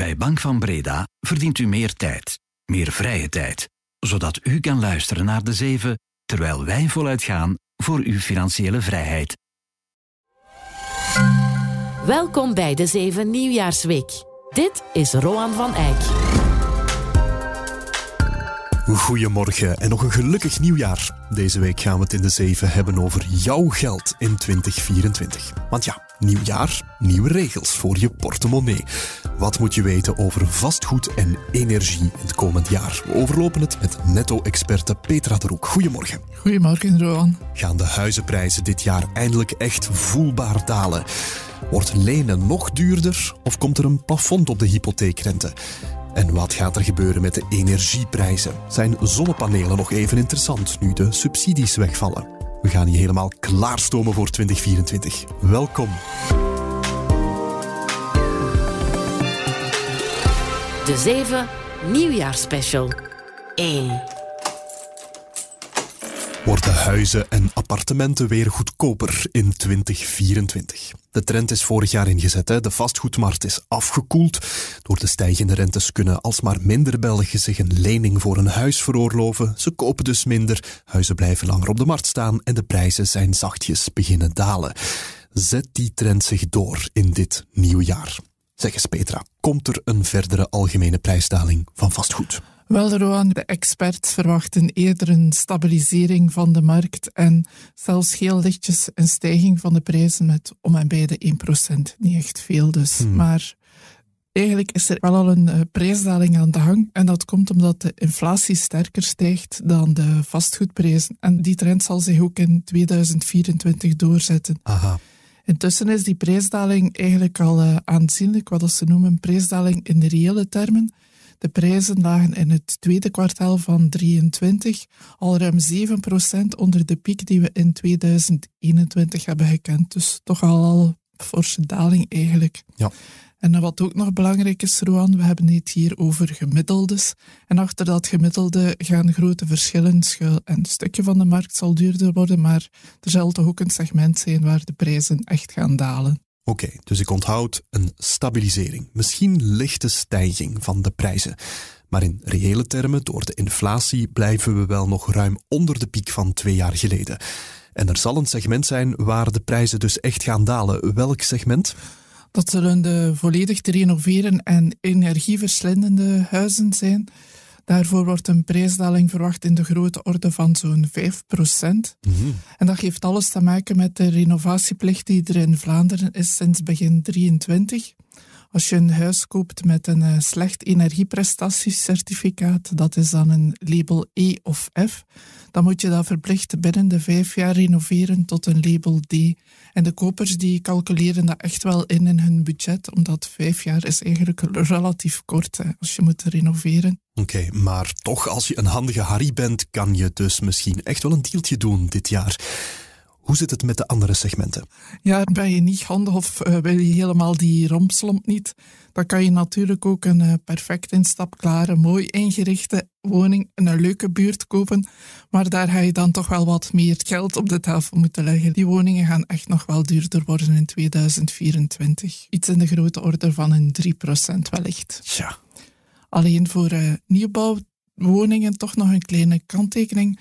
Bij Bank van Breda verdient u meer tijd, meer vrije tijd, zodat u kan luisteren naar de zeven terwijl wij voluit gaan voor uw financiële vrijheid. Welkom bij de Zeven Nieuwjaarsweek. Dit is Roan van Eyck. Goedemorgen en nog een gelukkig nieuwjaar. Deze week gaan we het in de zeven hebben over jouw geld in 2024. Want ja, nieuwjaar, nieuwe regels voor je portemonnee. Wat moet je weten over vastgoed en energie in het komend jaar? We overlopen het met netto-experte Petra de Roek. Goedemorgen. Goedemorgen, Roan. Gaan de huizenprijzen dit jaar eindelijk echt voelbaar dalen? Wordt lenen nog duurder of komt er een plafond op de hypotheekrente? En wat gaat er gebeuren met de energieprijzen? Zijn zonnepanelen nog even interessant nu de subsidies wegvallen? We gaan je helemaal klaarstomen voor 2024. Welkom. De Zeven Nieuwjaarsspecial 1. Worden huizen en appartementen weer goedkoper in 2024? De trend is vorig jaar ingezet. Hè. De vastgoedmarkt is afgekoeld. Door de stijgende rentes kunnen alsmaar minder Belgen zich een lening voor een huis veroorloven. Ze kopen dus minder, huizen blijven langer op de markt staan en de prijzen zijn zachtjes beginnen dalen. Zet die trend zich door in dit nieuwe jaar? Zeg eens Petra, komt er een verdere algemene prijsdaling van vastgoed? Wel, Roan, de experts verwachten eerder een stabilisering van de markt en zelfs heel lichtjes een stijging van de prijzen met om en bij de 1%. Niet echt veel dus. Hmm. Maar eigenlijk is er wel al een uh, prijsdaling aan de gang. En dat komt omdat de inflatie sterker stijgt dan de vastgoedprijzen. En die trend zal zich ook in 2024 doorzetten. Aha. Intussen is die prijsdaling eigenlijk al uh, aanzienlijk, wat ze noemen een prijsdaling in de reële termen. De prijzen lagen in het tweede kwartaal van 23 al ruim 7% onder de piek die we in 2021 hebben gekend. Dus toch al al een forse daling eigenlijk. Ja. En wat ook nog belangrijk is, Roan, we hebben het hier over gemiddeldes. En achter dat gemiddelde gaan grote verschillen schuil. En een stukje van de markt zal duurder worden, maar er zal toch ook een segment zijn waar de prijzen echt gaan dalen. Oké, dus ik onthoud een stabilisering, misschien lichte stijging van de prijzen. Maar in reële termen, door de inflatie, blijven we wel nog ruim onder de piek van twee jaar geleden. En er zal een segment zijn waar de prijzen dus echt gaan dalen. Welk segment? Dat zullen de volledig te renoveren en energieverslindende huizen zijn. Daarvoor wordt een prijsdaling verwacht in de grote orde van zo'n 5 procent. Mm-hmm. En dat heeft alles te maken met de renovatieplicht die er in Vlaanderen is sinds begin 23. Als je een huis koopt met een uh, slecht energieprestatiecertificaat, dat is dan een label E of F, dan moet je dat verplicht binnen de vijf jaar renoveren tot een label D. En de kopers die calculeren dat echt wel in in hun budget, omdat vijf jaar is eigenlijk relatief kort hè, als je moet renoveren. Oké, maar toch, als je een handige Harry bent, kan je dus misschien echt wel een deeltje doen dit jaar. Hoe zit het met de andere segmenten? Ja, ben je niet handig of uh, wil je helemaal die rompslomp niet, dan kan je natuurlijk ook een uh, perfect instapklare, mooi ingerichte woning in een leuke buurt kopen. Maar daar ga je dan toch wel wat meer geld op de tafel moeten leggen. Die woningen gaan echt nog wel duurder worden in 2024. Iets in de grote orde van een 3% wellicht. Ja. Alleen voor uh, nieuwbouwwoningen toch nog een kleine kanttekening.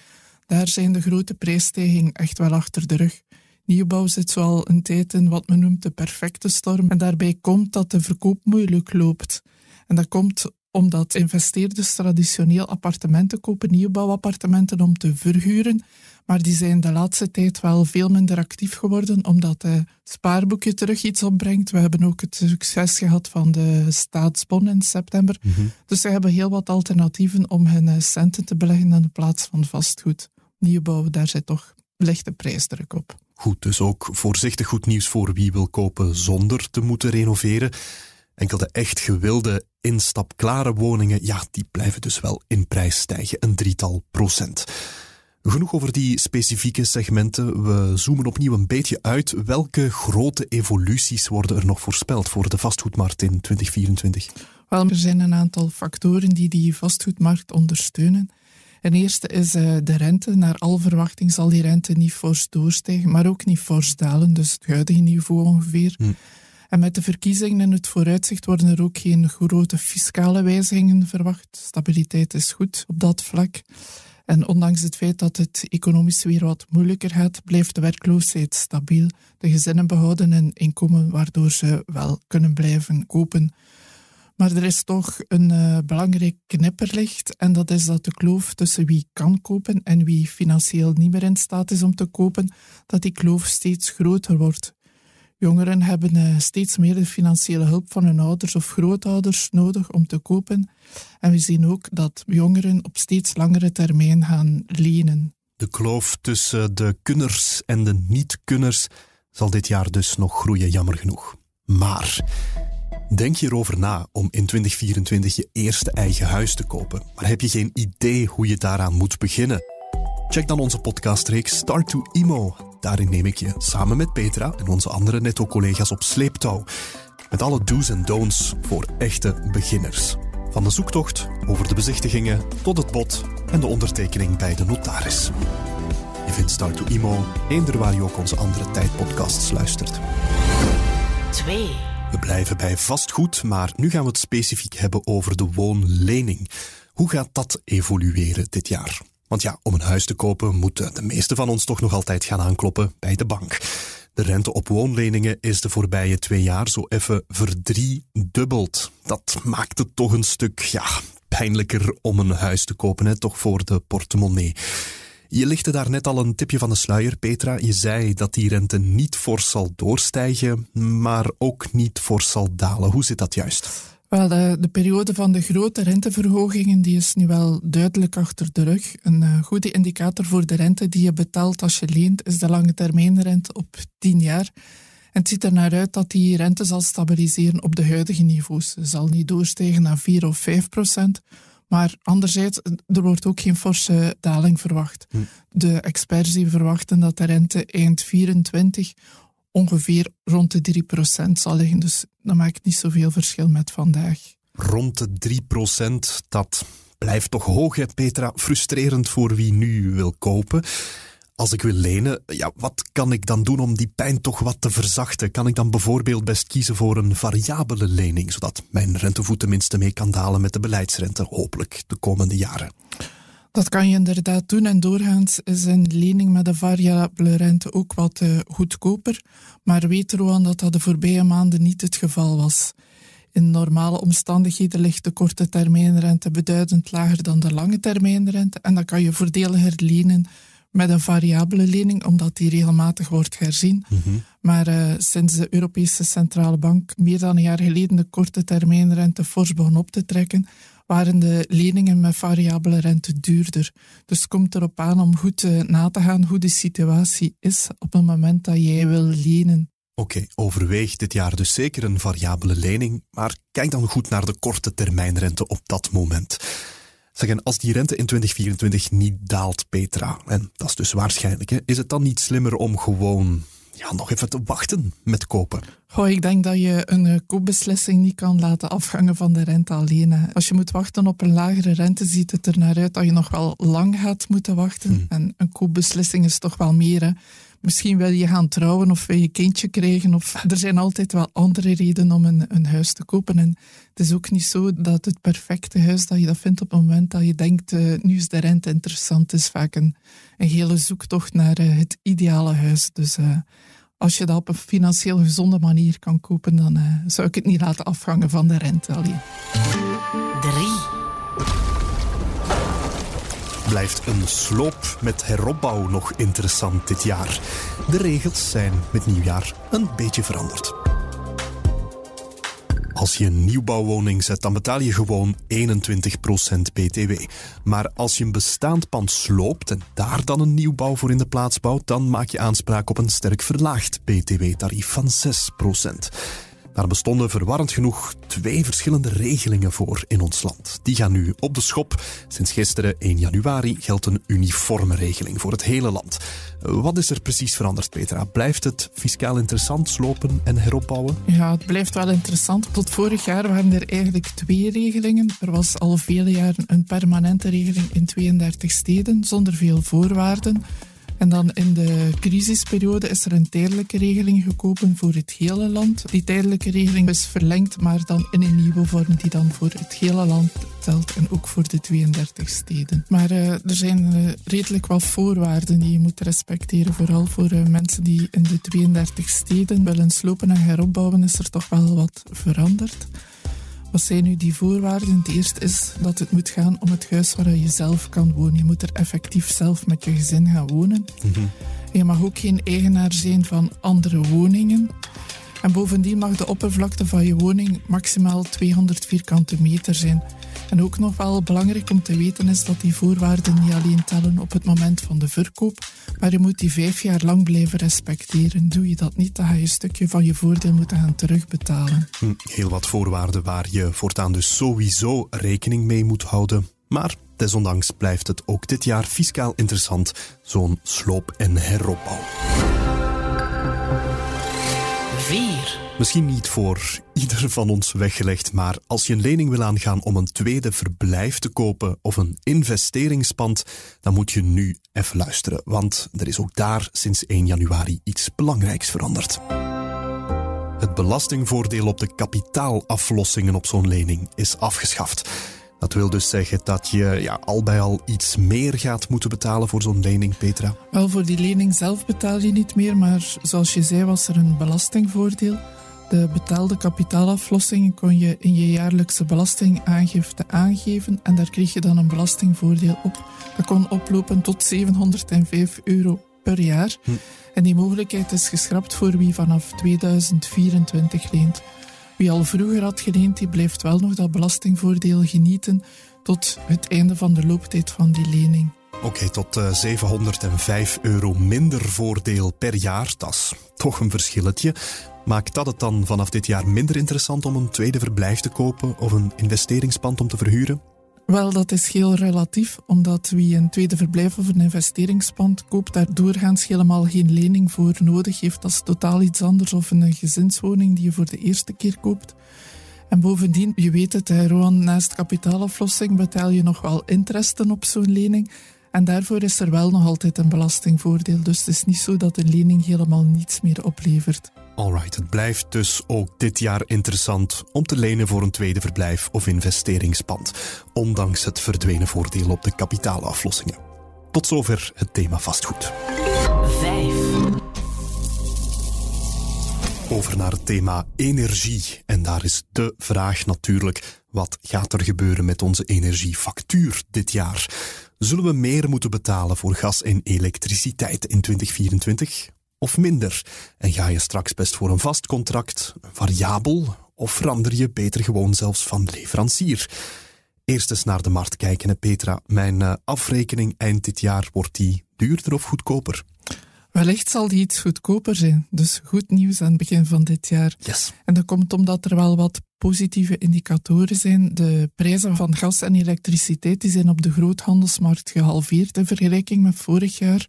Daar zijn de grote prijsstijgingen echt wel achter de rug. Nieuwbouw zit zo al een tijd in wat men noemt de perfecte storm. En daarbij komt dat de verkoop moeilijk loopt. En dat komt omdat investeerders traditioneel appartementen kopen, nieuwbouwappartementen om te verhuren. Maar die zijn de laatste tijd wel veel minder actief geworden, omdat het spaarboekje terug iets opbrengt. We hebben ook het succes gehad van de staatsbon in september. Mm-hmm. Dus ze hebben heel wat alternatieven om hun centen te beleggen in de plaats van vastgoed. Nieuwbouw, daar zit toch lichte prijsdruk op. Goed, dus ook voorzichtig goed nieuws voor wie wil kopen zonder te moeten renoveren. Enkel de echt gewilde instapklare woningen, ja, die blijven dus wel in prijs stijgen, een drietal procent. Genoeg over die specifieke segmenten. We zoomen opnieuw een beetje uit. Welke grote evoluties worden er nog voorspeld voor de vastgoedmarkt in 2024? Wel, er zijn een aantal factoren die die vastgoedmarkt ondersteunen. En eerste is uh, de rente. Naar al verwachting zal die rente niet fors doorstijgen, maar ook niet fors dalen. Dus het huidige niveau ongeveer. Hm. En met de verkiezingen in het vooruitzicht worden er ook geen grote fiscale wijzigingen verwacht. Stabiliteit is goed op dat vlak. En ondanks het feit dat het economisch weer wat moeilijker gaat, blijft de werkloosheid stabiel. De gezinnen behouden een inkomen waardoor ze wel kunnen blijven kopen. Maar er is toch een uh, belangrijk knipperlicht en dat is dat de kloof tussen wie kan kopen en wie financieel niet meer in staat is om te kopen, dat die kloof steeds groter wordt. Jongeren hebben uh, steeds meer de financiële hulp van hun ouders of grootouders nodig om te kopen. En we zien ook dat jongeren op steeds langere termijn gaan lenen. De kloof tussen de kunners en de niet-kunners zal dit jaar dus nog groeien, jammer genoeg. Maar Denk je erover na om in 2024 je eerste eigen huis te kopen, maar heb je geen idee hoe je daaraan moet beginnen? Check dan onze podcastreeks Start to Imo. Daarin neem ik je samen met Petra en onze andere netto-collega's op sleeptouw. Met alle do's en don'ts voor echte beginners. Van de zoektocht over de bezichtigingen tot het bod en de ondertekening bij de notaris. Je vindt Start to Imo eender waar je ook onze andere tijdpodcasts luistert. 2. We blijven bij vastgoed, maar nu gaan we het specifiek hebben over de woonlening. Hoe gaat dat evolueren dit jaar? Want ja, om een huis te kopen moeten de meeste van ons toch nog altijd gaan aankloppen bij de bank. De rente op woonleningen is de voorbije twee jaar zo even verdriedubbeld. Dat maakt het toch een stuk ja, pijnlijker om een huis te kopen, hè? toch voor de portemonnee. Je lichtte daar net al een tipje van de sluier, Petra. Je zei dat die rente niet fors zal doorstijgen, maar ook niet fors zal dalen. Hoe zit dat juist? Wel, de, de, periode van de grote renteverhogingen die is nu wel duidelijk achter de rug. Een uh, goede indicator voor de rente die je betaalt als je leent is de lange termijnrente op 10 jaar. En het ziet er naar uit dat die rente zal stabiliseren op de huidige niveaus. Ze zal niet doorstijgen naar 4 of 5 procent, maar anderzijds, er wordt ook geen forse daling verwacht. Hm. De experts die verwachten dat de rente eind 24 ongeveer rond de 3% zal liggen. Dus dat maakt niet zoveel verschil met vandaag. Rond de 3%, dat blijft toch hoog, hè, Petra? Frustrerend voor wie nu wil kopen als ik wil lenen, ja, wat kan ik dan doen om die pijn toch wat te verzachten? Kan ik dan bijvoorbeeld best kiezen voor een variabele lening, zodat mijn rentevoet tenminste mee kan dalen met de beleidsrente, hopelijk de komende jaren? Dat kan je inderdaad doen en doorgaans is een lening met een variabele rente ook wat uh, goedkoper. Maar weet Roan dat dat de voorbije maanden niet het geval was. In normale omstandigheden ligt de korte termijnrente beduidend lager dan de lange termijnrente en dan kan je voordeliger lenen met een variabele lening, omdat die regelmatig wordt herzien. Mhm. Maar uh, sinds de Europese Centrale Bank meer dan een jaar geleden de korte termijnrente fors begon op te trekken, waren de leningen met variabele rente duurder. Dus het komt erop aan om goed uh, na te gaan hoe de situatie is op het moment dat jij wil lenen. Oké, overweeg dit jaar dus zeker een variabele lening, maar kijk dan goed naar de korte termijnrente op dat moment. Zeggen, als die rente in 2024 niet daalt, Petra, en dat is dus waarschijnlijk, hè, is het dan niet slimmer om gewoon ja, nog even te wachten met kopen? Goh, ik denk dat je een uh, koopbeslissing niet kan laten afhangen van de rente alleen. Als je moet wachten op een lagere rente, ziet het er naar uit dat je nog wel lang gaat moeten wachten. Hmm. En een koopbeslissing is toch wel meer. Hè. Misschien wil je gaan trouwen of wil je kindje krijgen. Of, er zijn altijd wel andere redenen om een, een huis te kopen. En het is ook niet zo dat het perfecte huis dat je dat vindt op het moment dat je denkt, uh, nu is de rente interessant. Het is vaak een, een hele zoektocht naar uh, het ideale huis. Dus uh, als je dat op een financieel gezonde manier kan kopen, dan zou ik het niet laten afhangen van de rente alleen. Blijft een sloop met heropbouw nog interessant dit jaar. De regels zijn met nieuwjaar een beetje veranderd. Als je een nieuwbouwwoning zet, dan betaal je gewoon 21% BTW. Maar als je een bestaand pand sloopt en daar dan een nieuwbouw voor in de plaats bouwt, dan maak je aanspraak op een sterk verlaagd BTW-tarief van 6%. Daar bestonden verwarrend genoeg twee verschillende regelingen voor in ons land. Die gaan nu op de schop. Sinds gisteren 1 januari geldt een uniforme regeling voor het hele land. Wat is er precies veranderd, Petra? Blijft het fiscaal interessant slopen en heropbouwen? Ja, het blijft wel interessant. Tot vorig jaar waren er eigenlijk twee regelingen. Er was al vele jaren een permanente regeling in 32 steden zonder veel voorwaarden. En dan in de crisisperiode is er een tijdelijke regeling gekomen voor het hele land. Die tijdelijke regeling is verlengd, maar dan in een nieuwe vorm die dan voor het hele land telt en ook voor de 32 steden. Maar uh, er zijn uh, redelijk wat voorwaarden die je moet respecteren. Vooral voor uh, mensen die in de 32 steden willen slopen en heropbouwen is er toch wel wat veranderd. Wat zijn nu die voorwaarden? Het eerste is dat het moet gaan om het huis waar je zelf kan wonen. Je moet er effectief zelf met je gezin gaan wonen. Mm Je mag ook geen eigenaar zijn van andere woningen. En bovendien mag de oppervlakte van je woning maximaal 200 vierkante meter zijn. En ook nog wel belangrijk om te weten is dat die voorwaarden niet alleen tellen op het moment van de verkoop, maar je moet die vijf jaar lang blijven respecteren. Doe je dat niet, dan ga je een stukje van je voordeel moeten gaan terugbetalen. Hm, heel wat voorwaarden waar je voortaan dus sowieso rekening mee moet houden. Maar desondanks blijft het ook dit jaar fiscaal interessant, zo'n sloop- en heropbouw. 4. Misschien niet voor ieder van ons weggelegd, maar als je een lening wil aangaan om een tweede verblijf te kopen of een investeringspand, dan moet je nu even luisteren, want er is ook daar sinds 1 januari iets belangrijks veranderd. Het belastingvoordeel op de kapitaalaflossingen op zo'n lening is afgeschaft. Dat wil dus zeggen dat je ja, al bij al iets meer gaat moeten betalen voor zo'n lening, Petra? Wel, voor die lening zelf betaal je niet meer, maar zoals je zei was er een belastingvoordeel. De betaalde kapitaalaflossingen kon je in je jaarlijkse belastingaangifte aangeven en daar kreeg je dan een belastingvoordeel op. Dat kon oplopen tot 705 euro per jaar. Hm. En die mogelijkheid is geschrapt voor wie vanaf 2024 leent. Wie al vroeger had geleend, die blijft wel nog dat belastingvoordeel genieten tot het einde van de looptijd van die lening. Oké, tot uh, eh, 705 euro minder voordeel per jaar. Dat is toch een verschilletje. Maakt dat het dan vanaf dit jaar minder interessant om een tweede verblijf te kopen of een investeringspand om te verhuren? Wel, dat is heel relatief, omdat wie een tweede verblijf of een investeringspand koopt, daar doorgaans helemaal geen lening voor nodig heeft. Dat is totaal iets anders of een gezinswoning die je voor de eerste keer koopt. En bovendien, je weet het, Roan, naast kapitaalaflossing betaal je nog wel interesten op zo'n lening. En daarvoor is er wel nog altijd een belastingvoordeel. Dus het is niet zo dat een lening helemaal niets meer oplevert. Alright, het blijft dus ook dit jaar interessant om te lenen voor een tweede verblijf of investeringspand, ondanks het verdwenen voordeel op de kapitaalaflossingen. Tot zover het thema vastgoed. 5. Over naar het thema energie. En daar is de vraag natuurlijk: wat gaat er gebeuren met onze energiefactuur dit jaar? Zullen we meer moeten betalen voor gas en elektriciteit in 2024? Of minder? En ga je straks best voor een vast contract, variabel, of verander je beter gewoon zelfs van leverancier? Eerst eens naar de markt kijken, Petra. Mijn uh, afrekening eind dit jaar, wordt die duurder of goedkoper? Wellicht zal die iets goedkoper zijn. Dus goed nieuws aan het begin van dit jaar. Yes. En dat komt omdat er wel wat positieve indicatoren zijn. De prijzen van gas en elektriciteit die zijn op de groothandelsmarkt gehalveerd in vergelijking met vorig jaar.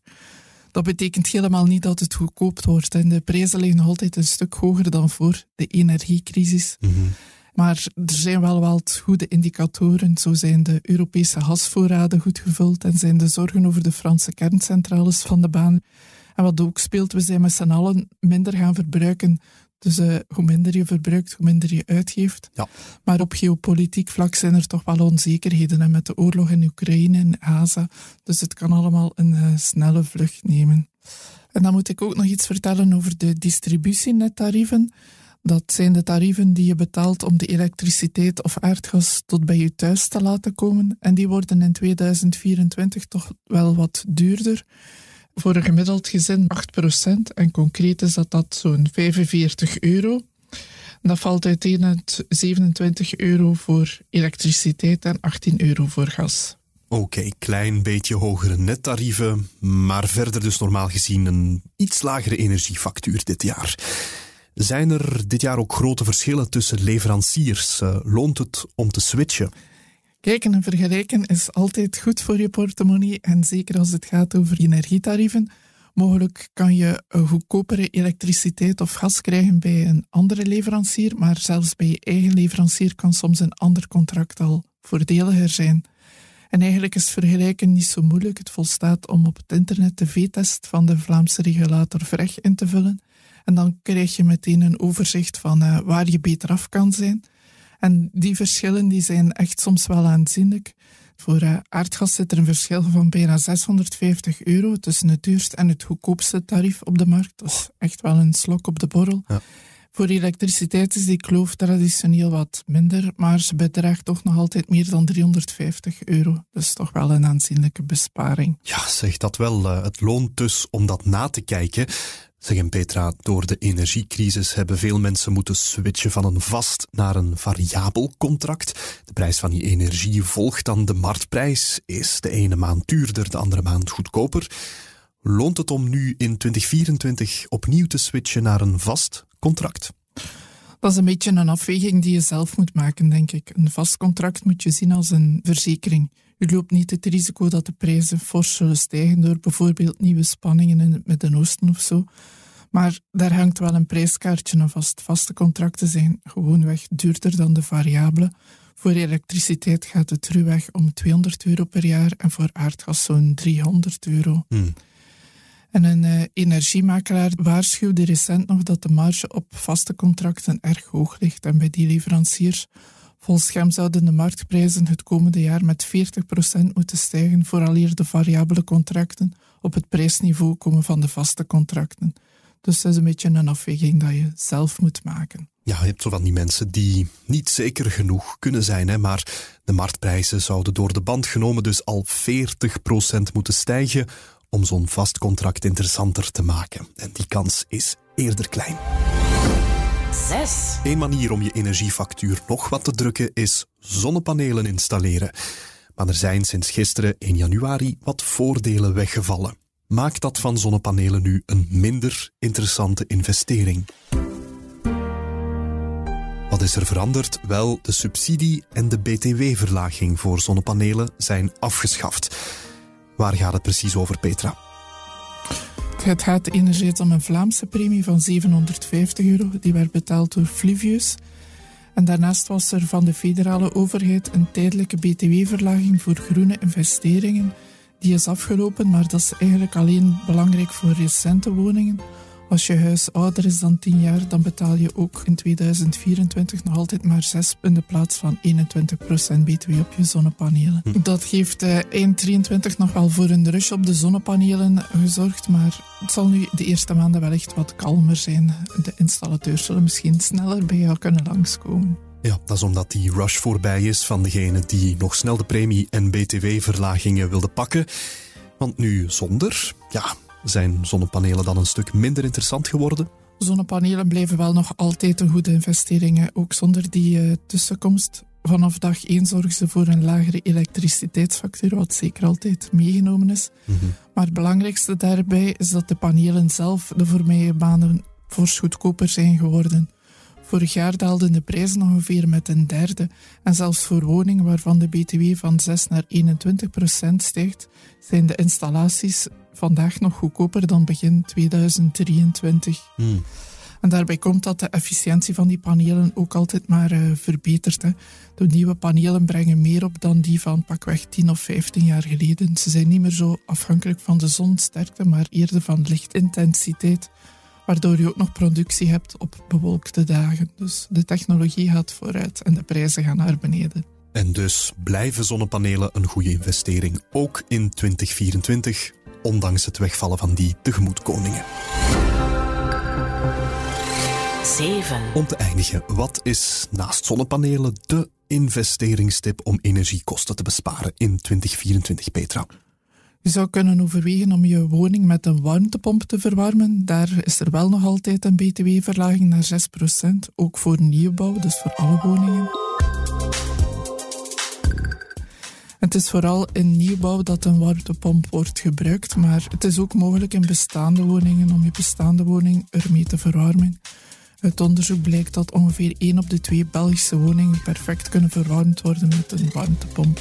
Dat betekent helemaal niet dat het goedkoop wordt. En de prijzen liggen nog altijd een stuk hoger dan voor de energiecrisis. Mhm. Maar er zijn wel wat goede indicatoren. Zo zijn de Europese gasvoorraden goed gevuld en zijn de zorgen over de Franse kerncentrales van de baan. En wat ook speelt, we zijn met z'n allen minder gaan verbruiken. Dus uh, hoe minder je verbruikt, hoe minder je uitgeeft. Ja. Maar op geopolitiek vlak zijn er toch wel onzekerheden. En met de oorlog in Oekraïne en Gaza. Dus het kan allemaal een uh, snelle vlucht nemen. En dan moet ik ook nog iets vertellen over de distributienettarieven. Dat zijn de tarieven die je betaalt om de elektriciteit of aardgas tot bij je thuis te laten komen. En die worden in 2024 toch wel wat duurder voor een gemiddeld gezin 8%. En concreet is dat dat zo'n 45 euro. Dat valt uiteen uit 27 euro voor elektriciteit en 18 euro voor gas. Oké, klein beetje hogere nettarieven, maar verder dus normaal gezien een iets lagere energiefactuur dit jaar. Zijn er dit jaar ook grote verschillen tussen leveranciers? Uh, loont het om te switchen? Kijken en vergelijken is altijd goed voor je portemonnee en zeker als het gaat over energietarieven. Mogelijk kan je goedkopere elektriciteit of gas krijgen bij een andere leverancier, maar zelfs bij je eigen leverancier kan soms een ander contract al voordeliger zijn. En eigenlijk is vergelijken niet zo moeilijk. Het volstaat om op het internet de V-test van de Vlaamse regulator VREG in te vullen. En dan krijg je meteen een overzicht van uh, waar je beter af kan zijn. En die verschillen die zijn echt soms wel aanzienlijk. Voor uh, aardgas zit er een verschil van bijna 650 euro tussen het duurste en het goedkoopste tarief op de markt. Dat is echt wel een slok op de borrel. Ja. Voor elektriciteit is die kloof traditioneel wat minder, maar ze bedraagt toch nog altijd meer dan 350 euro. Dus toch wel een aanzienlijke besparing. Ja, zeg dat wel. Eh, het loont dus om dat na te kijken. Zeg Petra, door de energiecrisis hebben veel mensen moeten switchen van een vast naar een variabel contract. De prijs van die energie volgt dan de marktprijs. Is de ene maand duurder, de andere maand goedkoper. Loont het om nu in 2024 opnieuw te switchen naar een vast contract? Dat is een beetje een afweging die je zelf moet maken, denk ik. Een vast contract moet je zien als een verzekering. U loopt niet het risico dat de prijzen fors zullen stijgen door bijvoorbeeld nieuwe spanningen in het Midden-Oosten of zo. Maar daar hangt wel een prijskaartje aan vast. Vaste contracten zijn gewoonweg duurder dan de variabele. Voor elektriciteit gaat het ruwweg om 200 euro per jaar en voor aardgas zo'n 300 euro. Hmm. En een uh, energiemakelaar waarschuwde recent nog dat de marge op vaste contracten erg hoog ligt. En bij die leveranciers, volgens hem, zouden de marktprijzen het komende jaar met 40% moeten stijgen, vooraleer de variabele contracten op het prijsniveau komen van de vaste contracten. Dus dat is een beetje een afweging dat je zelf moet maken. Ja, je hebt zo van die mensen die niet zeker genoeg kunnen zijn, hè, maar de marktprijzen zouden door de band genomen dus al 40% moeten stijgen om zo'n vast contract interessanter te maken. En die kans is eerder klein. 6. Een manier om je energiefactuur nog wat te drukken is zonnepanelen installeren. Maar er zijn sinds gisteren 1 januari wat voordelen weggevallen. Maakt dat van zonnepanelen nu een minder interessante investering? Wat is er veranderd? Wel, de subsidie en de BTW-verlaging voor zonnepanelen zijn afgeschaft. Waar gaat het precies over, Petra? Het gaat enerzijds om een Vlaamse premie van 750 euro, die werd betaald door Flivius. En daarnaast was er van de federale overheid een tijdelijke btw-verlaging voor groene investeringen. Die is afgelopen, maar dat is eigenlijk alleen belangrijk voor recente woningen. Als je huis ouder is dan 10 jaar, dan betaal je ook in 2024 nog altijd maar 6 in de plaats van 21% BTW op je zonnepanelen. Hm. Dat heeft uh, eind 23 nog wel voor een rush op de zonnepanelen gezorgd, maar het zal nu de eerste maanden wellicht wat kalmer zijn. De installateurs zullen misschien sneller bij jou kunnen langskomen. Ja, dat is omdat die rush voorbij is van degene die nog snel de premie- en btw-verlagingen wilde pakken. Want nu zonder, ja, zijn zonnepanelen dan een stuk minder interessant geworden? Zonnepanelen blijven wel nog altijd een goede investering, ook zonder die uh, tussenkomst. Vanaf dag 1 zorgen ze voor een lagere elektriciteitsfactuur, wat zeker altijd meegenomen is. Mhm. Maar het belangrijkste daarbij is dat de panelen zelf de voorbije maanden fors goedkoper zijn geworden. Vorig jaar daalden de prijzen ongeveer met een derde. En zelfs voor woningen waarvan de BTW van 6 naar 21 procent stijgt, zijn de installaties vandaag nog goedkoper dan begin 2023. Hmm. En daarbij komt dat de efficiëntie van die panelen ook altijd maar uh, verbetert. Hè. De nieuwe panelen brengen meer op dan die van pakweg 10 of 15 jaar geleden. Ze zijn niet meer zo afhankelijk van de zonsterkte, maar eerder van lichtintensiteit waardoor je ook nog productie hebt op bewolkte dagen. Dus de technologie gaat vooruit en de prijzen gaan naar beneden. En dus blijven zonnepanelen een goede investering, ook in 2024, ondanks het wegvallen van die tegemoetkomingen. 7. Om te eindigen, wat is naast zonnepanelen de investeringstip om energiekosten te besparen in 2024, Petra? Je zou kunnen overwegen om je woning met een warmtepomp te verwarmen. Daar is er wel nog altijd een btw-verlaging naar 6%, ook voor nieuwbouw, dus voor alle woningen. Het is vooral in nieuwbouw dat een warmtepomp wordt gebruikt, maar het is ook mogelijk in bestaande woningen om je bestaande woning ermee te verwarmen. Uit onderzoek blijkt dat ongeveer 1 op de 2 Belgische woningen perfect kunnen verwarmd worden met een warmtepomp.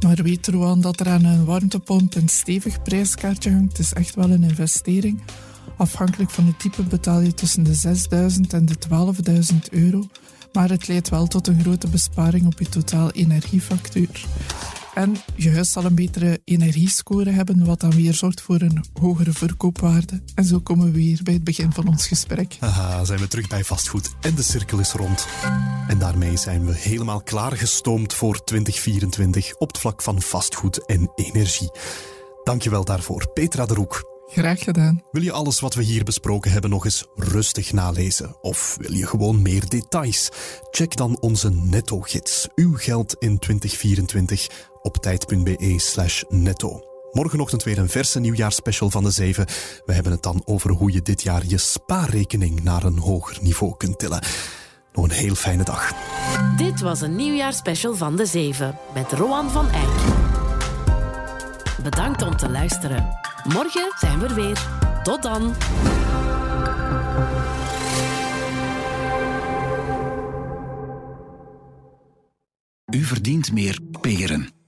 Maar weet Roan dat er aan een warmtepomp een stevig prijskaartje hangt? Het is echt wel een investering. Afhankelijk van het type betaal je tussen de 6.000 en de 12.000 euro. Maar het leidt wel tot een grote besparing op je totaal energiefactuur. En je huis zal een betere energiescore hebben, wat dan weer zorgt voor een hogere verkoopwaarde. En zo komen we weer bij het begin van ons gesprek. Haha, zijn we terug bij vastgoed en de cirkel is rond. En daarmee zijn we helemaal klaargestoomd voor 2024 op het vlak van vastgoed en energie. Dankjewel daarvoor, Petra de Roek. Graag gedaan. Wil je alles wat we hier besproken hebben nog eens rustig nalezen? Of wil je gewoon meer details? Check dan onze netto-gids. Uw geld in 2024 op tijd.be slash netto. Morgenochtend weer een verse nieuwjaarsspecial van de Zeven. We hebben het dan over hoe je dit jaar je spaarrekening naar een hoger niveau kunt tillen. Nog een heel fijne dag. Dit was een nieuwjaarsspecial van de Zeven met Roan van Eyck. Bedankt om te luisteren. Morgen zijn we er weer. Tot dan. U verdient meer peren.